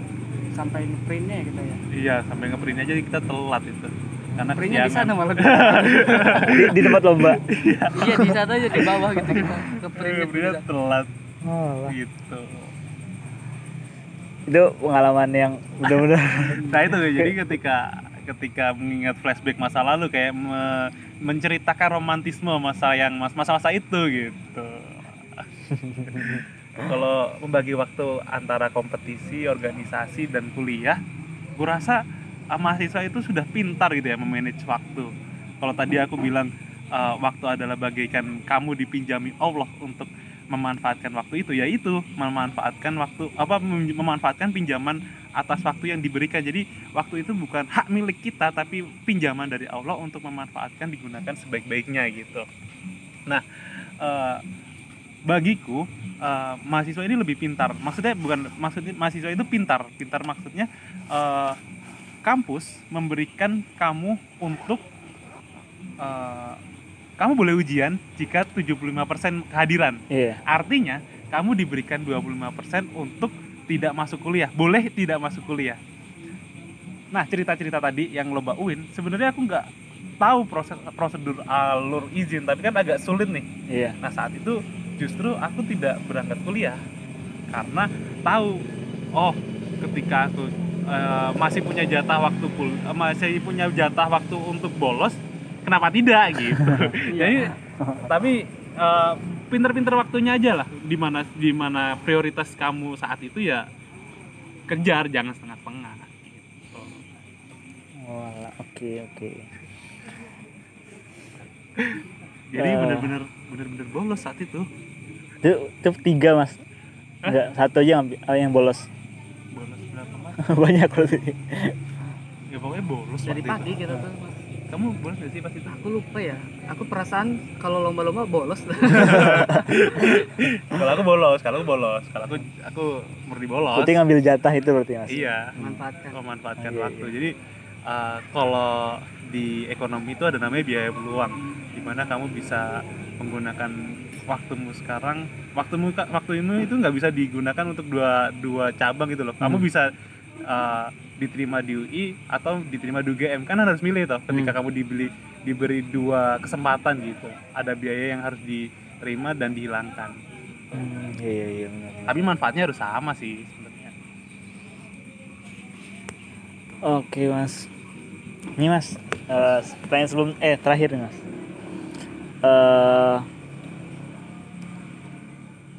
sampai printnya gitu ya? Iya sampai ngeprint aja kita telat itu. Karena printnya di sana malah. Di, di tempat lomba. iya di sana aja di bawah gitu kita ke printnya Ngeprintnya telat. Oh, gitu. Itu pengalaman yang benar-benar nah itu. Jadi ketika ketika mengingat flashback masa lalu kayak me- menceritakan romantisme masa yang mas masa-masa itu gitu. Kalau membagi waktu antara kompetisi organisasi dan kuliah gue rasa ah, mahasiswa itu sudah pintar gitu ya memanage waktu. Kalau tadi aku bilang eh, waktu adalah bagaikan kamu dipinjami Allah untuk memanfaatkan waktu itu ya itu memanfaatkan waktu apa mem- memanfaatkan pinjaman atas waktu yang diberikan. Jadi waktu itu bukan hak milik kita tapi pinjaman dari Allah untuk memanfaatkan digunakan sebaik-baiknya gitu. Nah eh, bagiku eh, mahasiswa ini lebih pintar. Maksudnya bukan maksudnya mahasiswa itu pintar. Pintar maksudnya eh, kampus memberikan kamu untuk eh, kamu boleh ujian jika 75% kehadiran. Iya. Artinya kamu diberikan 25% untuk tidak masuk kuliah. Boleh tidak masuk kuliah. Nah, cerita-cerita tadi yang lomba UIN, sebenarnya aku nggak tahu proses prosedur alur izin, tapi kan agak sulit nih. iya Nah, saat itu justru aku tidak berangkat kuliah karena tahu oh, ketika aku eh, masih punya jatah waktu kul eh, masih punya jatah waktu untuk bolos, kenapa tidak gitu. Jadi tapi eh, pinter-pinter waktunya aja lah di mana di mana prioritas kamu saat itu ya kejar jangan setengah-setengah gitu. Walah, oke oke jadi Eh. bener-bener bener-bener bolos saat itu itu itu tiga mas enggak satu aja yang, yang bolos bolos berapa mas banyak berarti ya pokoknya bolos dari pagi itu. gitu tuh Mas. Kamu bolos gak sih pas itu? Aku lupa ya. Aku perasaan kalau lomba-lomba bolos. Kalau aku bolos kalau aku bolos. Kalau aku aku murni bolos. Berarti ngambil jatah itu berarti mas? Iya. Memanfaatkan memanfaatkan Oh, iya, waktu. iya. jadi uh, kalau di ekonomi itu ada namanya biaya peluang di mana kamu bisa menggunakan waktumu sekarang. Waktumu waktu ini itu nggak bisa digunakan untuk dua dua cabang gitu loh. Kamu Hmm. bisa uh, diterima di UI atau diterima di UGM kan harus milih toh ketika Hmm. kamu dibeli diberi dua kesempatan gitu ada biaya yang harus diterima dan dihilangkan Hmm, iya iya benar. tapi manfaatnya harus sama sih sebenarnya Oke mas, ini mas, eh, pertanyaan sebelum eh terakhir nih mas. Eh,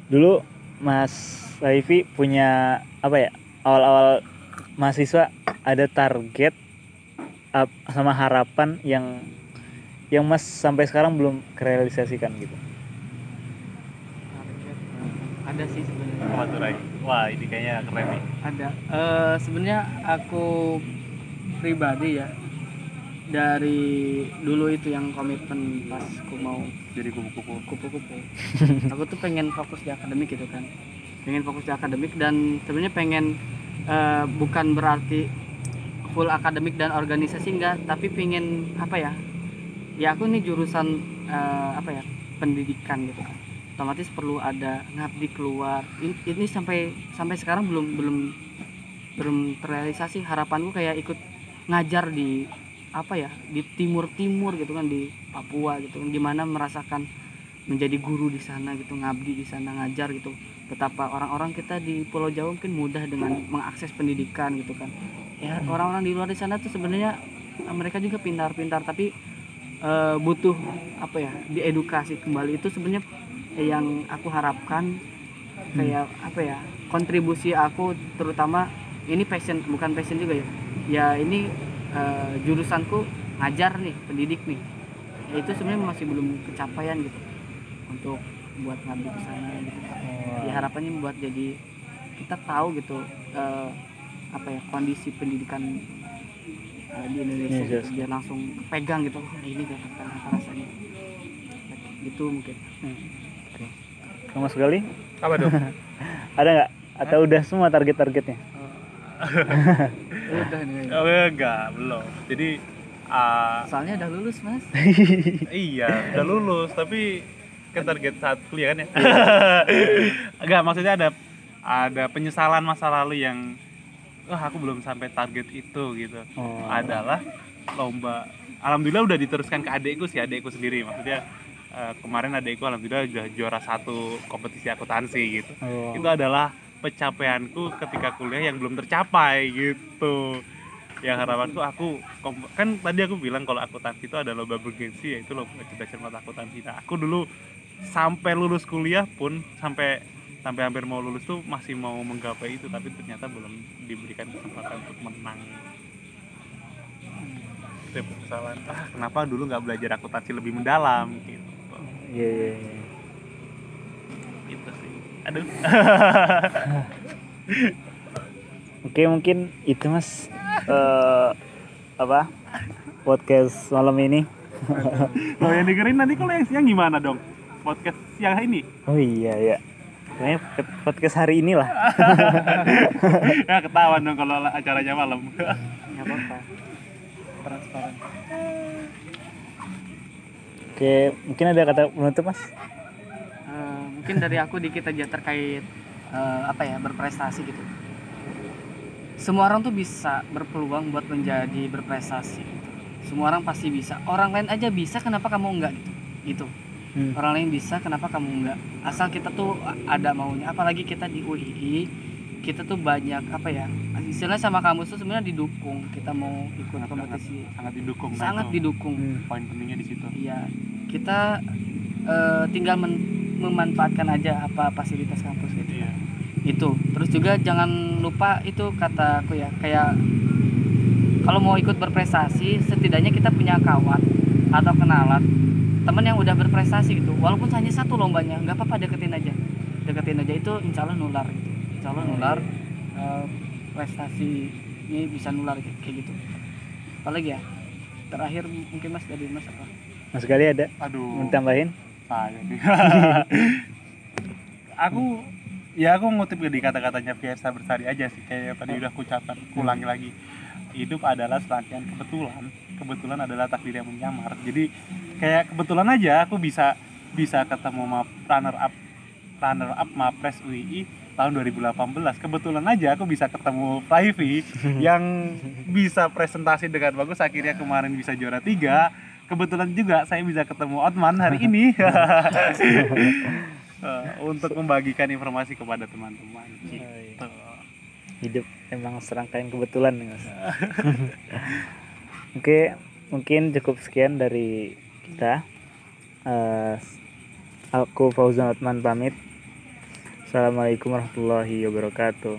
dulu Mas Raifi punya apa ya awal-awal mahasiswa ada target sama harapan yang yang Mas sampai sekarang belum kerealisasikan gitu. Target. ada sih sebenarnya apa tuh Rai? wah ini kayaknya keren nih ada Eh, sebenarnya aku pribadi ya dari dulu itu yang komitmen pas aku mau jadi kupu-kupu kupu-kupu aku tuh pengen fokus di akademik gitu kan pengen fokus di akademik dan sebenarnya pengen eh, bukan berarti full akademik dan organisasi enggak tapi pengen apa ya ya aku nih jurusan eh, apa ya pendidikan gitu kan. Otomatis perlu ada ngabdi keluar. Ini, ini sampai sampai sekarang belum belum belum terrealisasi harapanku kayak ikut ngajar di apa ya di timur timur gitu kan di Papua gitu kan. Gimana merasakan menjadi guru di sana gitu ngabdi di sana ngajar gitu betapa orang-orang kita di Pulau Jawa mungkin mudah dengan mengakses pendidikan gitu kan. Ya orang-orang di luar di sana tuh sebenarnya eh, mereka juga pintar-pintar tapi eh, butuh apa ya diedukasi kembali. Itu sebenarnya yang aku harapkan kayak apa ya kontribusi aku terutama ini passion bukan passion juga ya. Ya ini eh, jurusanku ngajar nih pendidik nih. Ya itu sebenarnya masih belum kecapaian gitu. Untuk buat ngabdi ke sana gitu Pak. Wah. Ya harapannya buat jadi kita tahu gitu eh, apa ya kondisi pendidikan eh, di Indonesia Iya, gitu, biar langsung pegang gitu oh, ini Jakarta apa rasanya gitu mungkin. Kamu Mas Gali? Apa dong? Ada nggak? Atau udah semua target-targetnya? Udah nih oh, enggak belum. Jadi ah, soalnya udah lulus mas. Iya udah lulus tapi kan target saat kuliah kan ya? Enggak maksudnya ada ada penyesalan masa lalu yang wah aku belum sampai target itu gitu. Oh. adalah lomba alhamdulillah udah diteruskan ke adekku sih adekku sendiri. Maksudnya eh, kemarin adekku alhamdulillah udah juara satu kompetisi akuntansi gitu. Oh. itu adalah pencapaianku ketika kuliah yang belum tercapai gitu. Yang harapanku aku kan tadi aku bilang kalau akuntansi itu ada lomba bergengsi yaitu lomba cita cermat akuntansi. Nah aku dulu sampai lulus kuliah pun sampai sampai hampir mau lulus tuh masih mau menggapai itu tapi ternyata belum diberikan kesempatan untuk menang. Itu kesalahan. Ah kenapa dulu nggak belajar akuntansi lebih mendalam gitu. Iya iya iya. itu sih. Aduh. Oke mungkin itu mas. Eh apa? Podcast malam ini. kalau yang dengerin nanti kalau yang siang gimana dong podcast siang ini Oh iya ya. Kayaknya podcast hari ini lah. ya ketahuan dong kalau acaranya malam nggak apa-apa transparan Oke mungkin ada kata penutup mas. Eh, mungkin dari aku dikit aja terkait eh, apa ya berprestasi gitu semua orang tuh bisa berpeluang buat menjadi berprestasi gitu. semua orang pasti bisa orang lain aja bisa kenapa kamu enggak gitu gitu Hmm. orang lain bisa kenapa kamu enggak asal kita tuh ada maunya apalagi kita di UII kita tuh banyak apa ya istilahnya sama kamu tuh sebenarnya didukung kita mau ikut Sangat- kompetisi sangat didukung Nah, sangat itu didukung Hmm. poin pentingnya di situ Iya, kita eh, tinggal men- memanfaatkan aja apa fasilitas kampus gitu. iya Itu. Terus juga jangan lupa itu kata aku ya, kayak kalau mau ikut berprestasi, setidaknya kita punya kawan atau kenalan teman yang udah berprestasi gitu. Walaupun hanya satu lombanya, nggak apa-apa deketin aja. Deketin aja itu insya Allah nular gitu. Insya Allah nular eh, prestasi ini bisa nular gitu, kayak gitu. Apalagi ya? Terakhir mungkin Mas dari Mas apa? Mas Gali ada aduh mau tambahin? aku ya aku ngutip dari kata-katanya Fiesta Bersari aja sih kayak tadi udah aku aku ulangi lagi hidup adalah serangkaian kebetulan kebetulan adalah takdir yang menyamar. Jadi kayak kebetulan aja aku bisa bisa ketemu sama runner up runner up Mapres UII tahun 2018 kebetulan aja aku bisa ketemu Privy yang bisa presentasi dengan bagus akhirnya kemarin bisa juara tiga. Kebetulan juga saya bisa ketemu Otman hari ini. Eh, untuk membagikan informasi kepada teman-teman. Gitu. Hidup emang serangkaian kebetulan mas. Oke mungkin cukup sekian dari kita. Eh, aku Fauzan Otman pamit. Assalamualaikum warahmatullahi wabarakatuh.